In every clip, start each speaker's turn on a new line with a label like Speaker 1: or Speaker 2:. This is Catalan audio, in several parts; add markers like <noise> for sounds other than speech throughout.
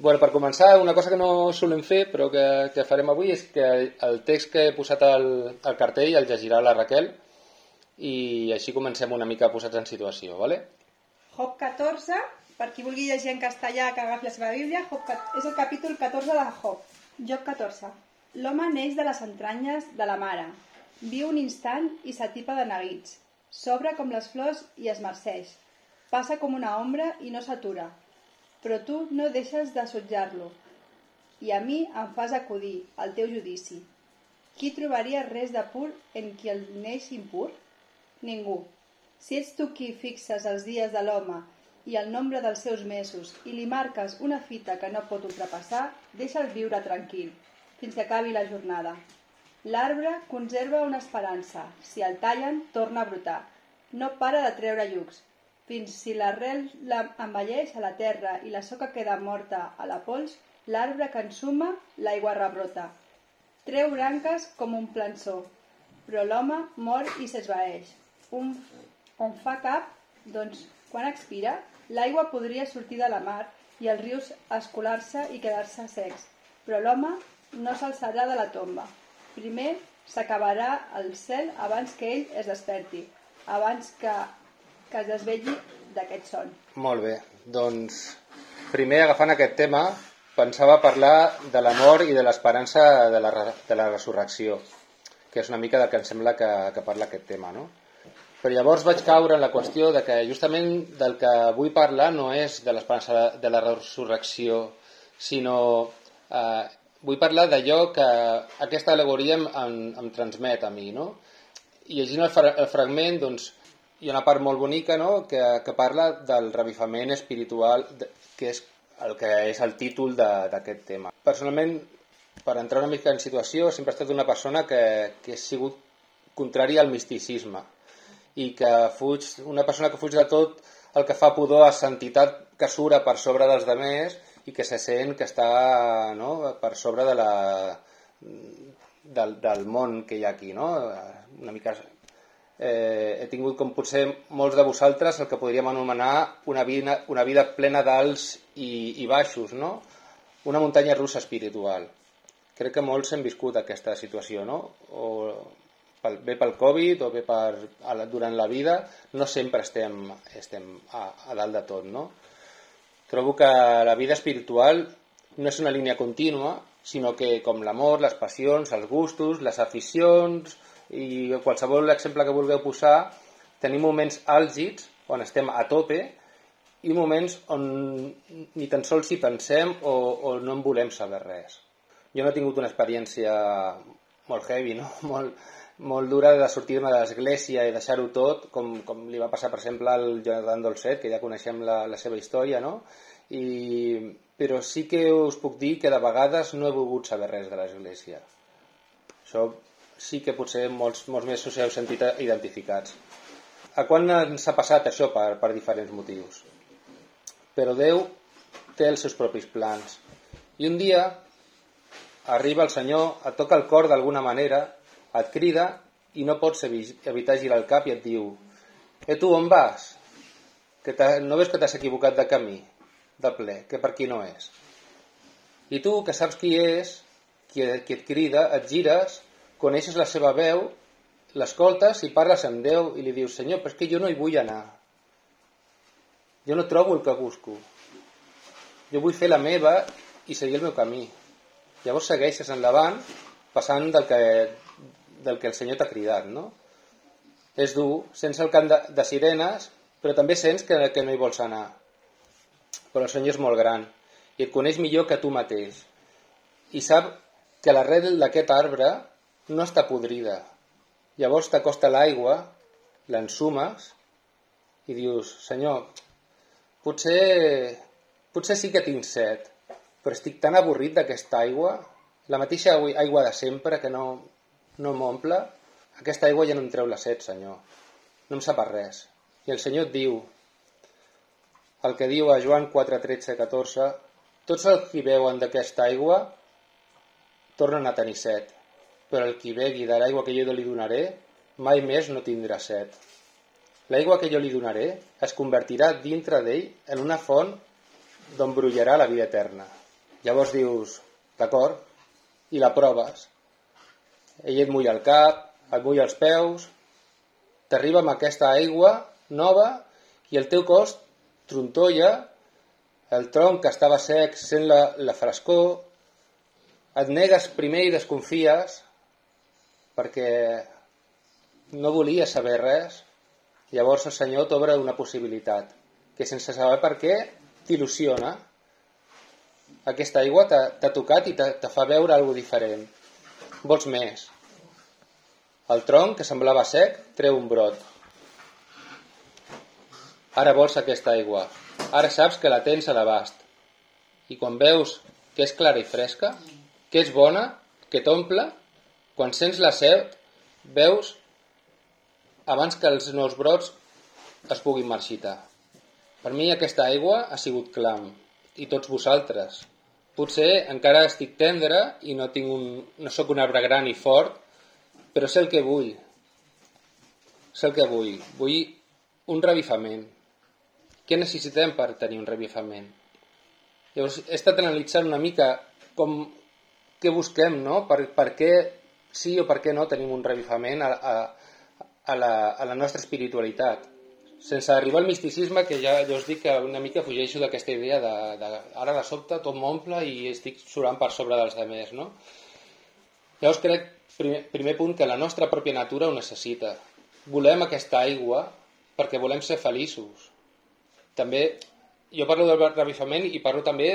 Speaker 1: Bueno, per començar, una cosa que no solem fer, però que, que farem avui, és que el text que he posat al, al cartell el llegirà la Raquel i així comencem una mica posats en situació, ¿vale?
Speaker 2: Job 14, per qui vulgui llegir en castellà que agafi la seva Bíblia, Job, és el capítol 14 de Job. Job 14. L'home neix de les entranyes de la mare. Viu un instant i s'atipa de neguits. S'obre com les flors i es marceix. Passa com una ombra i no s'atura. Però tu no deixes de sotjar-lo. I a mi em fas acudir al teu judici. Qui trobaria res de pur en qui el neix impur? Ningú. Si ets tu qui fixes els dies de l'home i el nombre dels seus mesos i li marques una fita que no pot ultrapassar, deixa'l viure tranquil, fins que acabi la jornada. L'arbre conserva una esperança. Si el tallen, torna a brotar. No para de treure llucs. Fins si l'arrel la envelleix a la terra i la soca queda morta a la pols, l'arbre que ensuma, l'aigua rebrota. Treu branques com un plançó, però l'home mor i s'esvaeix. Un, on fa cap, doncs, quan expira, l'aigua podria sortir de la mar i els rius escolar-se i quedar-se secs, però l'home no s'alçarà de la tomba. Primer s'acabarà el cel abans que ell es desperti, abans que, que es desvelli d'aquest son.
Speaker 1: Molt bé, doncs primer agafant aquest tema pensava parlar de la mort i de l'esperança de, la, de la resurrecció, que és una mica del que em sembla que, que parla aquest tema, no? Però llavors vaig caure en la qüestió de que justament del que vull parlar no és de l'esperança de la resurrecció, sinó eh, vull parlar d'allò que aquesta alegoria em, em, em transmet a mi, no? I llegint el, fra el fragment, doncs, hi ha una part molt bonica no? que, que parla del revifament espiritual, que és el que és el títol d'aquest tema. Personalment, per entrar una mica en situació, sempre he estat una persona que, que ha sigut contrària al misticisme i que fuig, una persona que fuig de tot el que fa pudor a sentitat que sura per sobre dels demés i que se sent que està no, per sobre de la, del, del món que hi ha aquí. No? Una mica eh, he tingut com potser molts de vosaltres el que podríem anomenar una vida, una vida plena d'alts i, i baixos, no? una muntanya russa espiritual. Crec que molts hem viscut aquesta situació, no? O pel, bé pel Covid o bé per, durant la vida, no sempre estem, estem a, a dalt de tot, no? Trobo que la vida espiritual no és una línia contínua, sinó que com l'amor, les passions, els gustos, les aficions i qualsevol exemple que vulgueu posar, tenim moments àlgids on estem a tope i moments on ni tan sols hi pensem o, o no en volem saber res. Jo no he tingut una experiència molt heavy, no? <laughs> molt, molt dura de sortir-me de l'església i deixar-ho tot, com, com li va passar, per exemple, al Jonathan Dolcet, que ja coneixem la, la seva història, no? I, però sí que us puc dir que de vegades no he volgut saber res de l'església. Això sí que potser molts, molts més us heu sentit identificats. A quan ens ha passat això per, per diferents motius? Però Déu té els seus propis plans. I un dia arriba el Senyor, et toca el cor d'alguna manera, et crida i no pots evi- evitar girar el cap i et diu «Eh tu, on vas? Que no veus que t'has equivocat de camí, de ple, que per aquí no és?» I tu, que saps qui és, qui, qui et crida, et gires, coneixes la seva veu, l'escoltes i parles amb Déu i li dius «Senyor, però és que jo no hi vull anar. Jo no trobo el que busco. Jo vull fer la meva i seguir el meu camí». Llavors segueixes endavant passant del que, del que el Senyor t'ha cridat, no? És dur, sents el cant de, de sirenes, però també sents que, que no hi vols anar. Però el Senyor és molt gran i et coneix millor que tu mateix. I sap que l'arrel d'aquest arbre no està podrida. Llavors t'acosta l'aigua, l'ensumes i dius, Senyor, potser, potser sí que tinc set, però estic tan avorrit d'aquesta aigua, la mateixa aigua- de sempre que no, no m'omple, aquesta aigua ja no em treu la set, Senyor. No em sap res. I el Senyor et diu, el que diu a Joan 4, 13, 14, tots els qui beuen d'aquesta aigua tornen a tenir set, però el qui begui de l'aigua que jo li donaré mai més no tindrà set. L'aigua que jo li donaré es convertirà dintre d'ell en una font d'on brollarà la vida eterna. Llavors dius, d'acord, i la proves. Ell et mulla el cap, et mulla els peus, t'arriba amb aquesta aigua nova i el teu cos trontolla, el tronc que estava sec sent la, la frescor, et negues primer i desconfies perquè no volies saber res, llavors el Senyor t'obre una possibilitat que sense saber per què t'il·lusiona. Aquesta aigua t'ha tocat i te fa veure alguna diferent. Vols més. El tronc, que semblava sec, treu un brot. Ara vols aquesta aigua. Ara saps que la tens a l'abast. I quan veus que és clara i fresca, que és bona, que t'omple, quan sents la set, veus abans que els nous brots es puguin marxitar. Per mi aquesta aigua ha sigut clam, i tots vosaltres. Potser encara estic tendre i no, tinc un, no sóc un arbre gran i fort, però sé el que vull. Sé el que vull. Vull un revifament. Què necessitem per tenir un revifament? Llavors he estat analitzant una mica com, què busquem, no? Per, per què sí o per què no tenim un revifament a, a, a, la, a la nostra espiritualitat. Sense arribar al misticisme, que ja, ja us dic que una mica fugeixo d'aquesta idea de, de ara de sobte tot m'omple i estic surant per sobre dels demés, no? Llavors crec, primer, primer punt, que la nostra pròpia natura ho necessita. Volem aquesta aigua perquè volem ser feliços. També, jo parlo del revifament i parlo també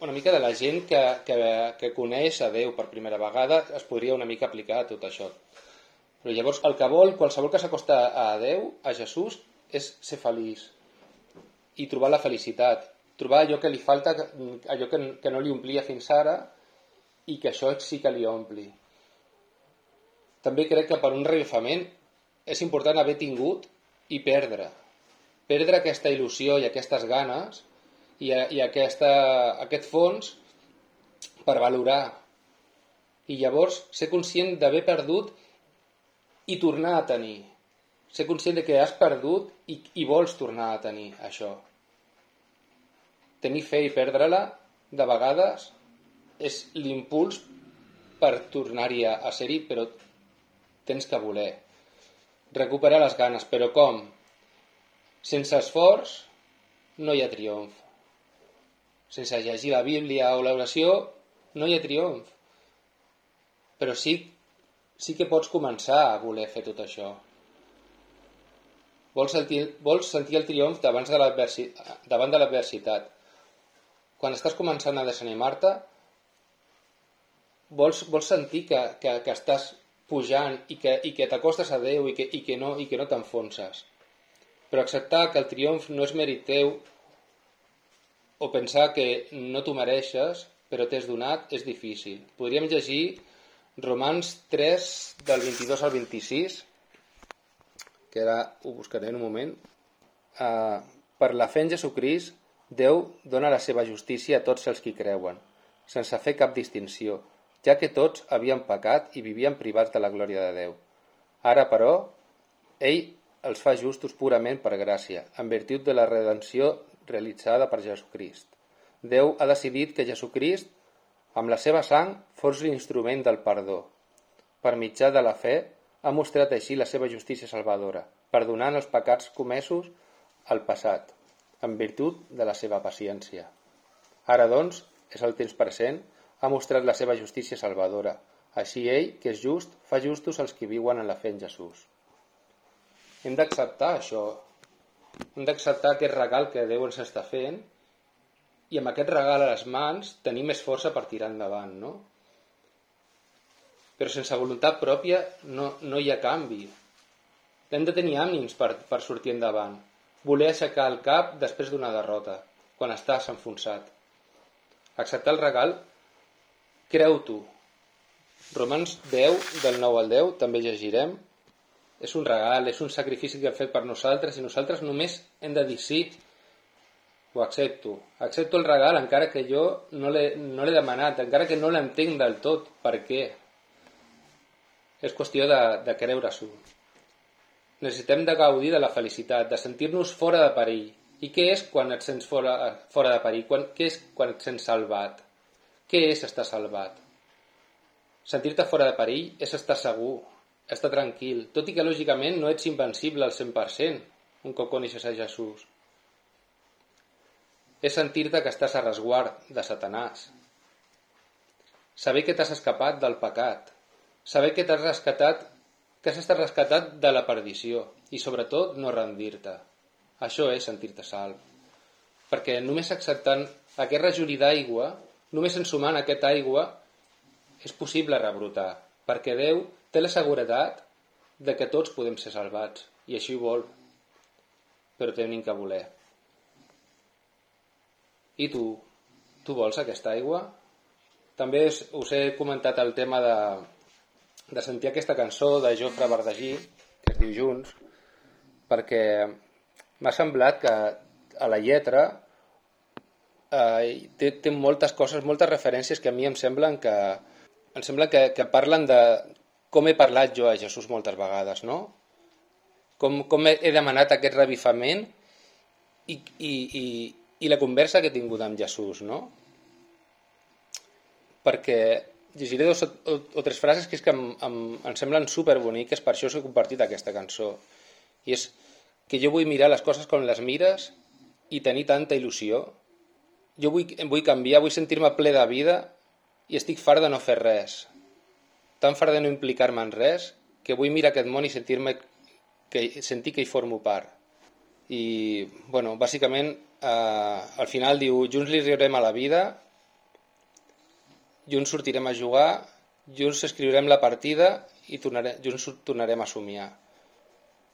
Speaker 1: una mica de la gent que, que, que coneix a Déu per primera vegada es podria una mica aplicar a tot això. Però llavors el que vol qualsevol que s'acosta a Déu, a Jesús, és ser feliç i trobar la felicitat, trobar allò que li falta, allò que, que no li omplia fins ara i que això sí que li ompli. També crec que per un revifament és important haver tingut i perdre. Perdre aquesta il·lusió i aquestes ganes i, i aquesta, aquest fons per valorar. I llavors ser conscient d'haver perdut i tornar a tenir. Ser conscient de que has perdut i, i vols tornar a tenir això. Tenir fe i perdre-la de vegades és l'impuls per tornar-hi a, a ser-hi però tens que voler. Recuperar les ganes però com? sense esforç no hi ha triomf sense llegir la Bíblia o l'oració, no hi ha triomf. Però sí, sí que pots començar a voler fer tot això. Vols sentir, vols sentir el triomf davant de l'adversitat. Quan estàs començant a desanimar-te, vols, vols sentir que, que, que estàs pujant i que, i que t'acostes a Déu i que, i que no, i que no t'enfonses. Però acceptar que el triomf no és mèrit teu o pensar que no t'ho mereixes, però t'és donat, és difícil. Podríem llegir Romans 3, del 22 al 26, que ara ho buscaré en un moment. Uh, per la fe en Jesucrist, Déu dona la seva justícia a tots els qui creuen, sense fer cap distinció, ja que tots havien pecat i vivien privats de la glòria de Déu. Ara, però, ell els fa justos purament per gràcia, en virtut de la redenció realitzada per Jesucrist. Déu ha decidit que Jesucrist, amb la seva sang, fos l'instrument del perdó. Per mitjà de la fe, ha mostrat així la seva justícia salvadora, perdonant els pecats comesos al passat, en virtut de la seva paciència. Ara, doncs, és el temps present, ha mostrat la seva justícia salvadora. Així ell, que és just, fa justos els que viuen en la fe en Jesús. Hem d'acceptar això, hem d'acceptar aquest regal que Déu ens està fent i amb aquest regal a les mans tenir més força per tirar endavant, no? Però sense voluntat pròpia no, no hi ha canvi. Hem de tenir ànims per, per sortir endavant. Voler aixecar el cap després d'una derrota, quan estàs enfonsat. Acceptar el regal, creu-t'ho. Romans 10, del 9 al 10, també llegirem, és un regal, és un sacrifici que ha fet per nosaltres i nosaltres només hem de dir sí, ho accepto. Accepto el regal encara que jo no l'he no demanat, encara que no l'entenc del tot. Per què? És qüestió de, de creure-s'ho. Necessitem de gaudir de la felicitat, de sentir-nos fora de perill. I què és quan et sents fora, fora de perill? Quan, què és quan et sents salvat? Què és estar salvat? Sentir-te fora de perill és estar segur, estar tranquil, tot i que lògicament no ets invencible al 100% un cop coneixes a Jesús. És sentir-te que estàs a resguard de Satanàs. Saber que t'has escapat del pecat. Saber que t'has rescatat que has estat rescatat de la perdició i sobretot no rendir-te. Això és sentir-te salv. Perquè només acceptant aquest rajolí d'aigua, només ensumant aquesta aigua, és possible rebrotar, perquè Déu té la seguretat de que tots podem ser salvats, i així ho vol, però tenim que voler. I tu? Tu vols aquesta aigua? També us he comentat el tema de, de sentir aquesta cançó de Jofre Verdagí, que es diu Junts, perquè m'ha semblat que a la lletra eh, té, té moltes coses, moltes referències que a mi em semblen que, em sembla que, que parlen de com he parlat jo a Jesús moltes vegades, no? Com, com he demanat aquest revifament i, i, i, i la conversa que he tingut amb Jesús, no? Perquè llegiré dos o, o, o tres frases que és que em, em, em semblen superboniques, per això us he compartit aquesta cançó. I és que jo vull mirar les coses com les mires i tenir tanta il·lusió. Jo vull, vull canviar, vull sentir-me ple de vida i estic fart de no fer res. Tan fart de no implicar-me en res que vull mirar aquest món i sentir-me que, sentir que hi formo part. I, bueno, bàsicament, eh, al final diu, junts li riurem a la vida, junts sortirem a jugar, junts escriurem la partida i tornarem, junts tornarem a somiar.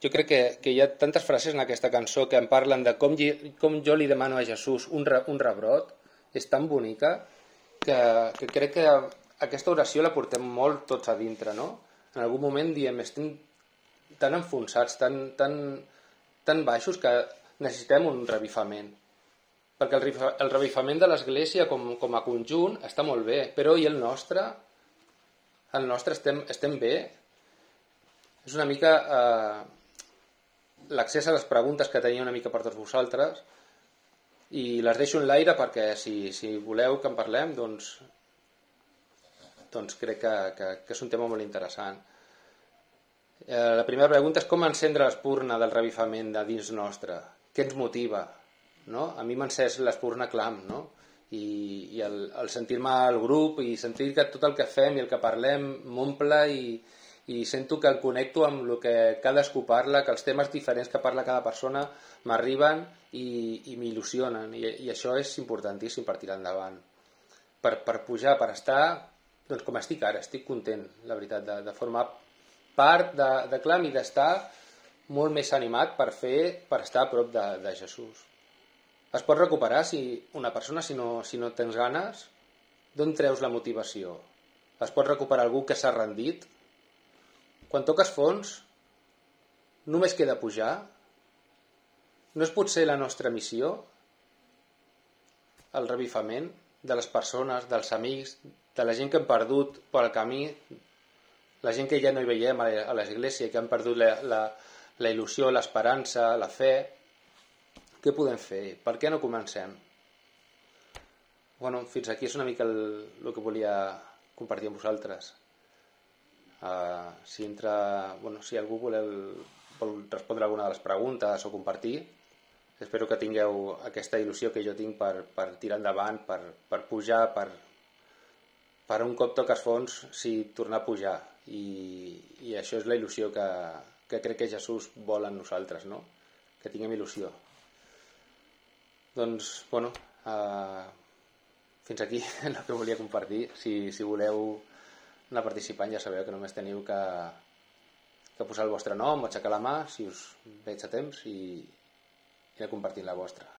Speaker 1: Jo crec que, que hi ha tantes frases en aquesta cançó que em parlen de com, com jo li demano a Jesús un, re, un rebrot, és tan bonica, que, que crec que aquesta oració la portem molt tots a dintre, no? En algun moment diem, estem tan enfonsats, tan, tan, tan baixos que necessitem un revifament. Perquè el, el revifament de l'Església com, com a conjunt està molt bé, però i el nostre? El nostre estem, estem bé? És una mica eh, l'accés a les preguntes que tenia una mica per tots vosaltres, i les deixo en l'aire perquè si, si voleu que en parlem doncs, doncs crec que, que, que és un tema molt interessant. Eh, la primera pregunta és com encendre l'espurna del revifament de dins nostre? Què ens motiva? No? A mi m'encès l'espurna clam, no? i, i el, el sentir-me al grup i sentir que tot el que fem i el que parlem m'omple i, i sento que el connecto amb el que cadascú parla, que els temes diferents que parla cada persona m'arriben i, i m'il·lusionen I, i això és importantíssim per tirar endavant per, per pujar, per estar doncs com estic ara, estic content la veritat, de, de formar part de, de clam i d'estar molt més animat per fer, per estar a prop de, de Jesús. Es pot recuperar si una persona si no, si no tens ganes? D'on treus la motivació? Es pot recuperar algú que s'ha rendit? Quan toques fons només queda pujar? No és potser la nostra missió? El revifament de les persones, dels amics, de la gent que hem perdut pel camí, la gent que ja no hi veiem a l'església, que han perdut la, la, la il·lusió, l'esperança, la fe. Què podem fer? Per què no comencem? Bueno, fins aquí és una mica el, el que volia compartir amb vosaltres. Uh, si, entra, bueno, si algú voleu, vol respondre alguna de les preguntes o compartir, espero que tingueu aquesta il·lusió que jo tinc per, per tirar endavant, per, per pujar, per, per un cop toques fons, sí, tornar a pujar. I, i això és la il·lusió que, que crec que Jesús vol en nosaltres, no? que tinguem il·lusió. Doncs, bueno, uh, fins aquí <laughs> el que volia compartir. Si, si voleu anar participant ja sabeu que només teniu que, que posar el vostre nom aixecar la mà si us veig a temps i, i a compartir la vostra.